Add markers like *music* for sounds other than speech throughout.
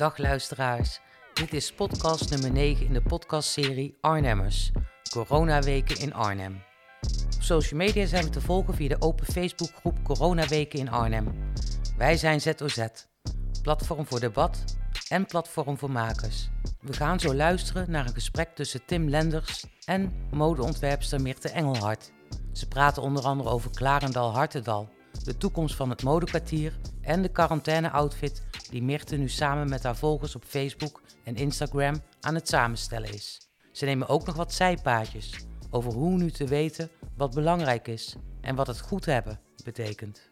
Dag luisteraars, dit is podcast nummer 9 in de podcastserie Arnhemmers, Coronaweken in Arnhem. Op social media zijn we te volgen via de open Facebookgroep Coronaweken in Arnhem. Wij zijn ZOZ, platform voor debat en platform voor makers. We gaan zo luisteren naar een gesprek tussen Tim Lenders en modeontwerpster Mirte Engelhard. Ze praten onder andere over Klarendal Hartendal, de toekomst van het modekwartier en de quarantaine-outfit die Mirte nu samen met haar volgers op Facebook en Instagram aan het samenstellen is. Ze nemen ook nog wat zijpaadjes over hoe nu te weten wat belangrijk is en wat het goed hebben betekent.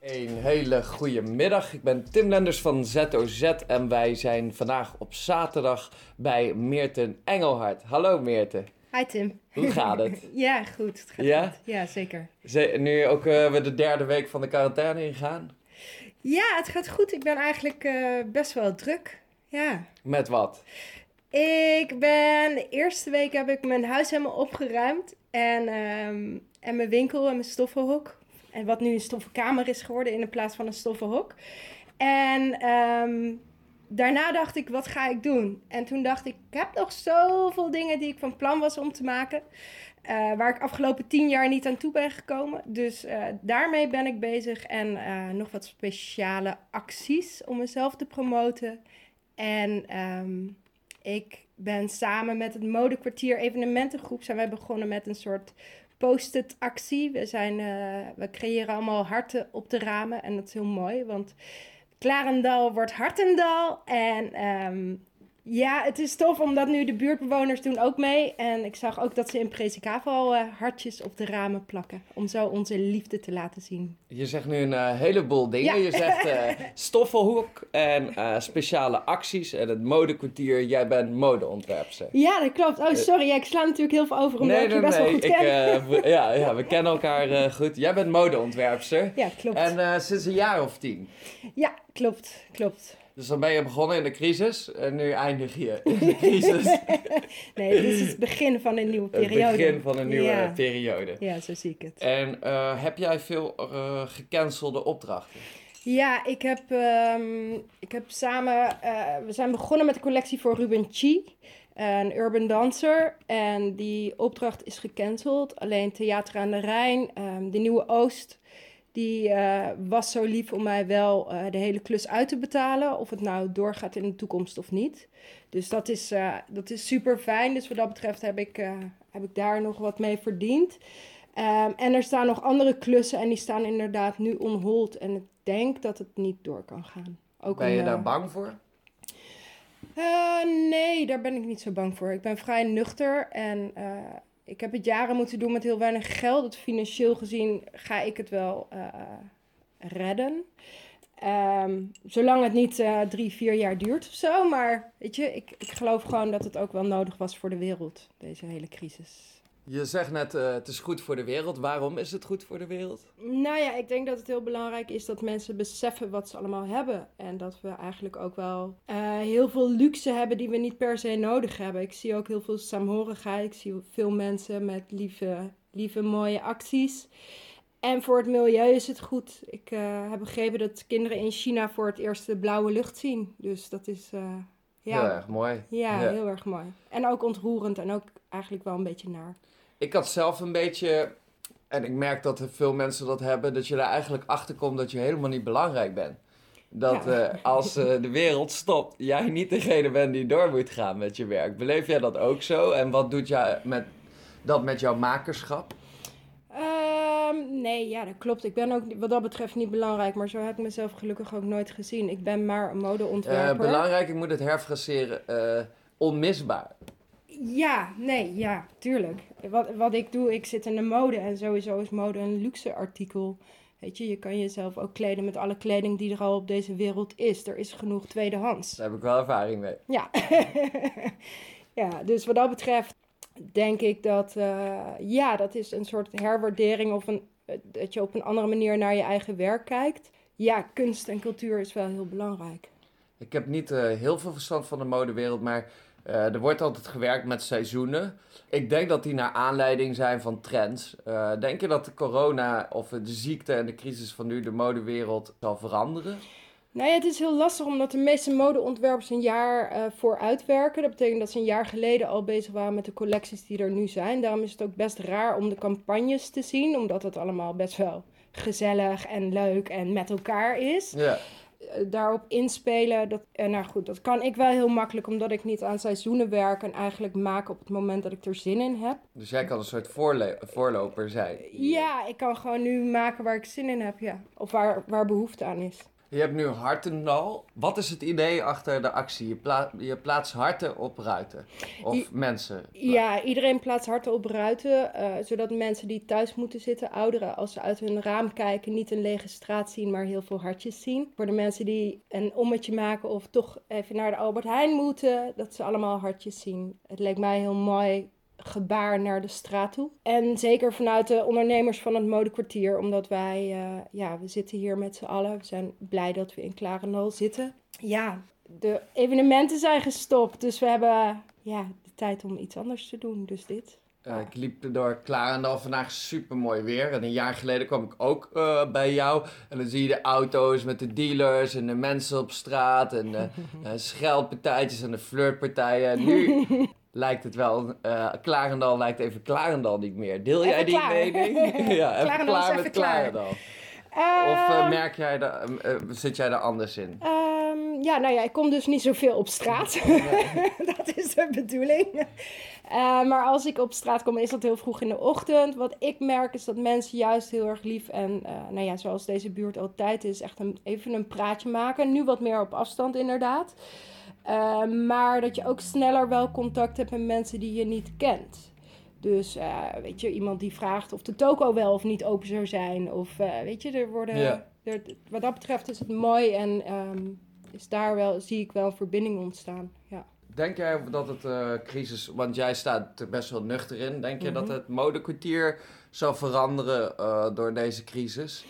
Een hele goede middag. Ik ben Tim Lenders van ZOZ en wij zijn vandaag op zaterdag bij Meerten Engelhard. Hallo Meerten. Hi Tim. Hoe gaat het? *laughs* ja, goed. Het gaat Ja? goed. Ja, zeker. Ze- nu ook eh, we de derde week van de quarantaine ingaan. Ja, het gaat goed. Ik ben eigenlijk eh, best wel druk. Ja. Met wat? Ik ben... De eerste week heb ik mijn huis helemaal opgeruimd. En, ehm, en mijn winkel en mijn stoffenhok. En wat nu een stoffenkamer is geworden in plaats van een stoffenhok. En ehm, daarna dacht ik, wat ga ik doen? En toen dacht ik, ik heb nog zoveel dingen die ik van plan was om te maken. eh, waar ik afgelopen tien jaar niet aan toe ben gekomen. Dus eh, daarmee ben ik bezig. En eh, nog wat speciale acties om mezelf te promoten. En ehm, ik ben samen met het Modekwartier Evenementengroep... zijn wij begonnen met een soort post-it actie. We, zijn, we creëren allemaal harten op de ramen. En dat is heel mooi, want Klarendal wordt Hartendal. En ehm, ja, het is tof omdat nu de buurtbewoners doen ook mee. En ik zag ook dat ze in Presikavo eh hartjes op de ramen plakken. Om zo onze liefde te laten zien. Je zegt nu een eh, heleboel dingen. Ja. Je zegt eh *laughs* stoffenhoek en speciale acties en het modekwartier. Jij bent modeontwerpster. Ja, dat klopt. Oh, sorry. Ja, ik sla natuurlijk heel veel over omdat ik je best wel goed ik, ken. we- *laughs* ja, ja, we kennen elkaar goed. Jij bent modeontwerpster. ja, klopt. En sinds een jaar of tien. Ja, klopt. Klopt. Dus dan ben je begonnen in de crisis en nu eindig je in de *laughs* crisis. Nee, dit is het begin van een nieuwe *laughs* Het periode. begin van een nieuwe Ja. periode. Ja, zo zie ik het. En eh, heb jij veel eh, gecancelde opdrachten? Ja, ik heb, ehm, ik heb samen... eh, we zijn begonnen met een collectie voor Ruben Chi, een urban dancer. En die opdracht is gecanceld. Alleen Theater aan de Rijn, ehm, de Nieuwe Oost... Die eh, was zo lief om mij wel eh, de hele klus uit te betalen. Of het nou doorgaat in de toekomst of niet. Dus dat is, eh, dat is super fijn. Dus wat dat betreft heb ik, heb ik daar nog wat mee verdiend. Ehm, en er staan nog andere klussen en die staan inderdaad nu on hold. En ik denk dat het niet door kan gaan. Ook Ben je daar bang voor? nee, daar ben ik niet zo bang voor. Ik ben vrij nuchter en ik heb het jaren moeten doen met heel weinig geld. Financieel gezien ga ik het wel eh, redden. Ehm, zolang het niet eh, drie, vier jaar duurt of zo. Maar weet je, ik, ik geloof gewoon dat het ook wel nodig was voor de wereld, deze hele crisis. Je zegt net, eh, het is goed voor de wereld. Waarom is het goed voor de wereld? Nou ja, ik denk dat het heel belangrijk is dat mensen beseffen wat ze allemaal hebben. En dat we eigenlijk ook wel eh, heel veel luxe hebben die we niet per se nodig hebben. Ik zie ook heel veel saamhorigheid. Ik zie veel mensen met lieve, lieve mooie acties. En voor het milieu is het goed. Ik eh, heb begrepen dat kinderen in China voor het eerst de blauwe lucht zien. Dus dat is ja, Heel erg mooi. ja, heel erg mooi. En ook ontroerend en ook eigenlijk wel een beetje naar. Ik had zelf een beetje, en ik merk dat er veel mensen dat hebben, dat je er eigenlijk achter komt dat je helemaal niet belangrijk bent. Dat Ja. eh, als eh, de wereld stopt, jij niet degene bent die door moet gaan met je werk. Beleef jij dat ook zo? En wat doet jij met, dat met jouw makerschap? Ehm, nee, ja, dat klopt. Ik ben ook wat dat betreft niet belangrijk, maar zo heb ik mezelf gelukkig ook nooit gezien. Ik ben maar een Eh, modeontwerper. belangrijk, ik moet het herfraseren, eh, onmisbaar. Ja, nee, ja, tuurlijk. Wat, wat ik doe, ik zit in de mode en sowieso is mode een luxe artikel. Weet je, je kan jezelf ook kleden met alle kleding die er al op deze wereld is. Er is genoeg tweedehands. Daar heb ik wel ervaring mee. Ja. *laughs* ja, dus wat dat betreft denk ik dat, eh, ja, dat is een soort herwaardering of een, dat je op een andere manier naar je eigen werk kijkt. Ja, kunst en cultuur is wel heel belangrijk. Ik heb niet eh, heel veel verstand van de modewereld, maar er wordt altijd gewerkt met seizoenen. Ik denk dat die naar aanleiding zijn van trends. Eh, denk je dat de corona of de ziekte en de crisis van nu de modewereld zal veranderen? Nou ja, het is heel lastig omdat de meeste modeontwerpers een jaar uh, vooruit werken. Dat betekent dat ze een jaar geleden al bezig waren met de collecties die er nu zijn. Daarom is het ook best raar om de campagnes te zien, omdat het allemaal best wel gezellig en leuk en met elkaar is. Ja. Eh, daarop inspelen, dat, uh, nou goed, dat kan ik wel heel makkelijk, omdat ik niet aan seizoenen werk en eigenlijk maak op het moment dat ik er zin in heb. Dus jij kan een soort voorloper zijn? Ja, ik kan gewoon nu maken waar ik zin in heb, ja. Of waar, waar behoefte aan is. Je hebt nu Hartendal. Wat is het idee achter de actie? Je, pla je plaatst harten op ruiten. Of mensen. Ja, iedereen plaatst harten op ruiten. Uh, zodat mensen die thuis moeten zitten, ouderen, als ze uit hun raam kijken, niet een lege straat zien, maar heel veel hartjes zien. Voor de mensen die een ommetje maken of toch even naar de Albert Heijn moeten, dat ze allemaal hartjes zien. Het leek mij heel mooi gebaar naar de straat toe. En zeker vanuit de ondernemers van het modekwartier, omdat wij, uh, ja, we zitten hier met z'n allen. We zijn blij dat we in Klarendal zitten. Ja, de evenementen zijn gestopt, dus we hebben ja, de tijd om iets anders te doen, dus dit. Uh, ik liep door Klarendal vandaag super mooi weer. En een jaar geleden kwam ik ook uh, bij jou. En dan zie je de auto's met de dealers en de mensen op straat. En de uh, *laughs* scheldpartijtjes en de flirtpartijen. Nu *laughs* lijkt het wel, uh, Klarendal lijkt even Klarendal niet meer. Deel jij die mening? *laughs* ja, even Klarendal klaar met Klarendal. Uh, of uh, merk jij da, uh, zit jij daar anders in? Um, ja, nou ja, ik kom dus niet zoveel op straat. *laughs* dat is de bedoeling. maar als ik op straat kom, is dat heel vroeg in de ochtend. Wat ik merk is dat mensen juist heel erg lief en, nou ja, zoals deze buurt altijd is, echt een, even een praatje maken. Nu wat meer op afstand inderdaad. Uh, maar dat je ook sneller wel contact hebt met mensen die je niet kent. Dus uh, weet je, iemand die vraagt of de toko wel of niet open zou zijn. Of uh, weet je, er worden. Ja. Er, wat dat betreft is het mooi en um, is daar wel, zie ik wel een verbinding ontstaan. Ja. Denk jij dat het uh, crisis, want jij staat er best wel nuchter in, denk je Mhm. dat het modekwartier zal veranderen door deze crisis?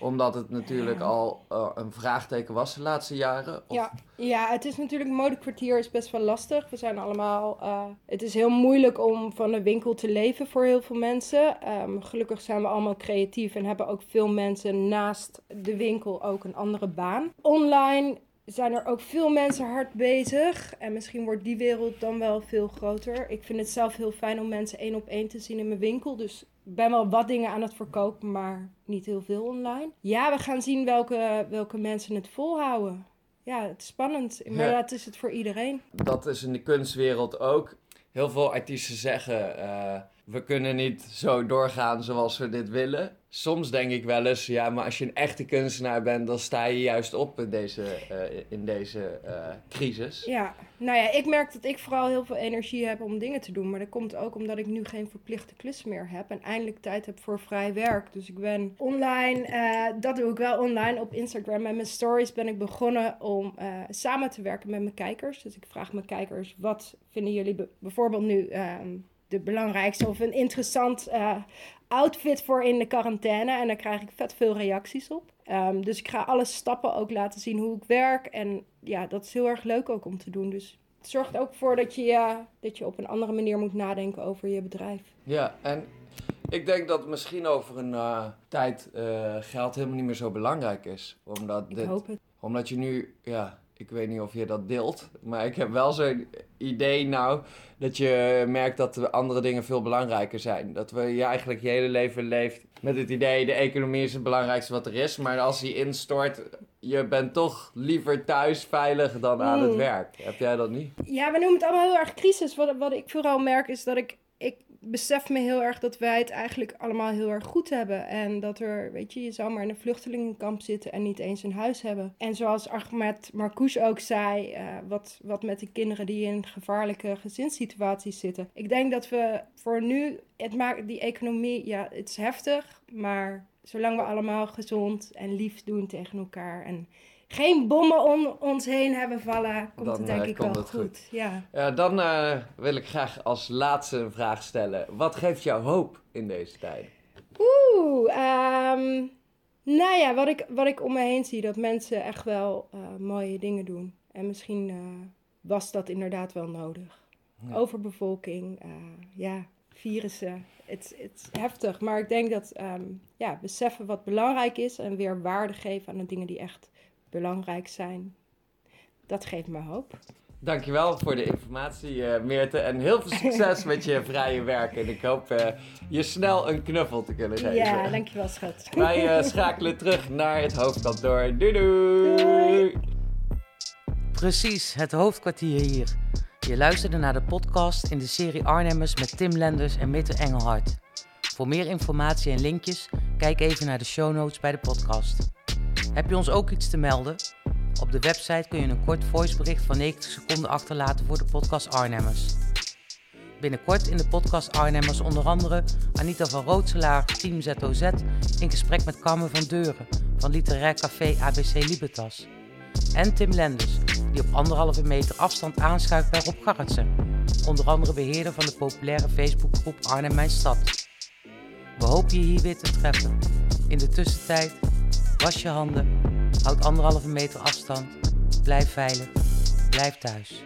Omdat het natuurlijk al uh, een vraagteken was de laatste jaren? Of- Ja, ja, het is natuurlijk, modekwartier is best wel lastig. We zijn allemaal, uh, het is heel moeilijk om van een winkel te leven voor heel veel mensen. Um, gelukkig zijn we allemaal creatief en hebben ook veel mensen naast de winkel ook een andere baan. Online zijn er ook veel mensen hard bezig. En misschien wordt die wereld dan wel veel groter. Ik vind het zelf heel fijn om mensen één op één te zien in mijn winkel. Dus ik ben wel wat dingen aan het verkopen, maar niet heel veel online. Ja, we gaan zien welke, welke mensen het volhouden. Ja, het is spannend. Maar Ja. dat is het voor iedereen. Dat is in de kunstwereld ook. Heel veel artiesten zeggen: eh, we kunnen niet zo doorgaan zoals we dit willen. Soms denk ik wel eens: ja, maar als je een echte kunstenaar bent, dan sta je juist op in deze, eh, in deze eh, crisis. Ja, nou ja, ik merk dat ik vooral heel veel energie heb om dingen te doen. Maar dat komt ook omdat ik nu geen verplichte klussen meer heb. En eindelijk tijd heb voor vrij werk. Dus ik ben online, eh, dat doe ik wel online op Instagram. Met mijn stories ben ik begonnen om samen te werken met mijn kijkers. Dus ik vraag mijn kijkers, wat vinden jullie be- bijvoorbeeld nu ehm, de belangrijkste of een interessant eh, outfit voor in de quarantaine? En daar krijg ik vet veel reacties op. Um, dus ik ga alle stappen ook laten zien hoe ik werk. En ja, dat is heel erg leuk ook om te doen. Dus het zorgt ook voor dat je, uh, dat je op een andere manier moet nadenken over je bedrijf. Ja, en ik denk dat misschien over een uh, tijd geld helemaal niet meer zo belangrijk is. Omdat, Ik dit, hoop het. omdat je nu, ja, ik weet niet of je dat deelt, maar ik heb wel zo'n idee nou dat je merkt dat de andere dingen veel belangrijker zijn. Dat we je eigenlijk je hele leven leeft met het idee, de economie is het belangrijkste wat er is, maar als die instort, je bent toch liever thuis veilig dan aan het Mm. werk. Heb jij dat niet? Ja, we noemen het allemaal heel erg crisis. Wat, wat ik vooral merk is dat ik besef me heel erg dat wij het eigenlijk allemaal heel erg goed hebben. En dat er, weet je, je zou maar in een vluchtelingenkamp zitten en niet eens een huis hebben. En zoals Ahmed Marcouch ook zei, uh, wat, wat met de kinderen die in gevaarlijke gezinssituaties zitten. Ik denk dat we voor nu, het maakt die economie, ja, het is heftig, maar zolang we allemaal gezond en lief doen tegen elkaar en geen bommen om ons heen hebben vallen, komt Dan, het denk eh, ik wel goed. goed. Ja. Ja, dan uh, wil ik graag als laatste een vraag stellen. Wat geeft jou hoop in deze tijd? Oeh, um, nou ja, wat ik, wat ik om me heen zie, dat mensen echt wel uh, mooie dingen doen. En misschien was dat inderdaad wel nodig. Ja. Overbevolking, ja, virussen. Het is heftig, maar ik denk dat um, ja, beseffen wat belangrijk is en weer waarde geven aan de dingen die echt belangrijk zijn. Dat geeft me hoop. Dankjewel voor de informatie, uh, Meerte. En heel veel succes *laughs* met je vrije werk. En ik hoop uh, je snel een knuffel te kunnen geven. Ja, dankjewel, schat. Wij uh, *laughs* schakelen terug naar het hoofdkantoor. Doei doei! doei. Precies, het hoofdkwartier hier. Je luisterde naar de podcast in de serie Arnhemmers met Tim Lenders en Mitte Engelhard. Voor meer informatie en linkjes, kijk even naar de show notes bij de podcast. Heb je ons ook iets te melden? Op de website kun je een kort voicebericht van 90 seconden achterlaten voor de podcast Arnhemmers. Binnenkort in de podcast Arnhemmers onder andere Anita van Rootselaar, Team ZOZ, in gesprek met Carmen van Deuren van Literair Café ABC Libertas. En Tim Lenders, die op anderhalve meter afstand aanschuift bij Rob Garretsen, onder andere beheerder van de populaire Facebookgroep Arnhem Mijn Stad. We hopen je hier weer te treffen. In de tussentijd, was je handen, houd anderhalve meter afstand, blijf veilig, blijf thuis.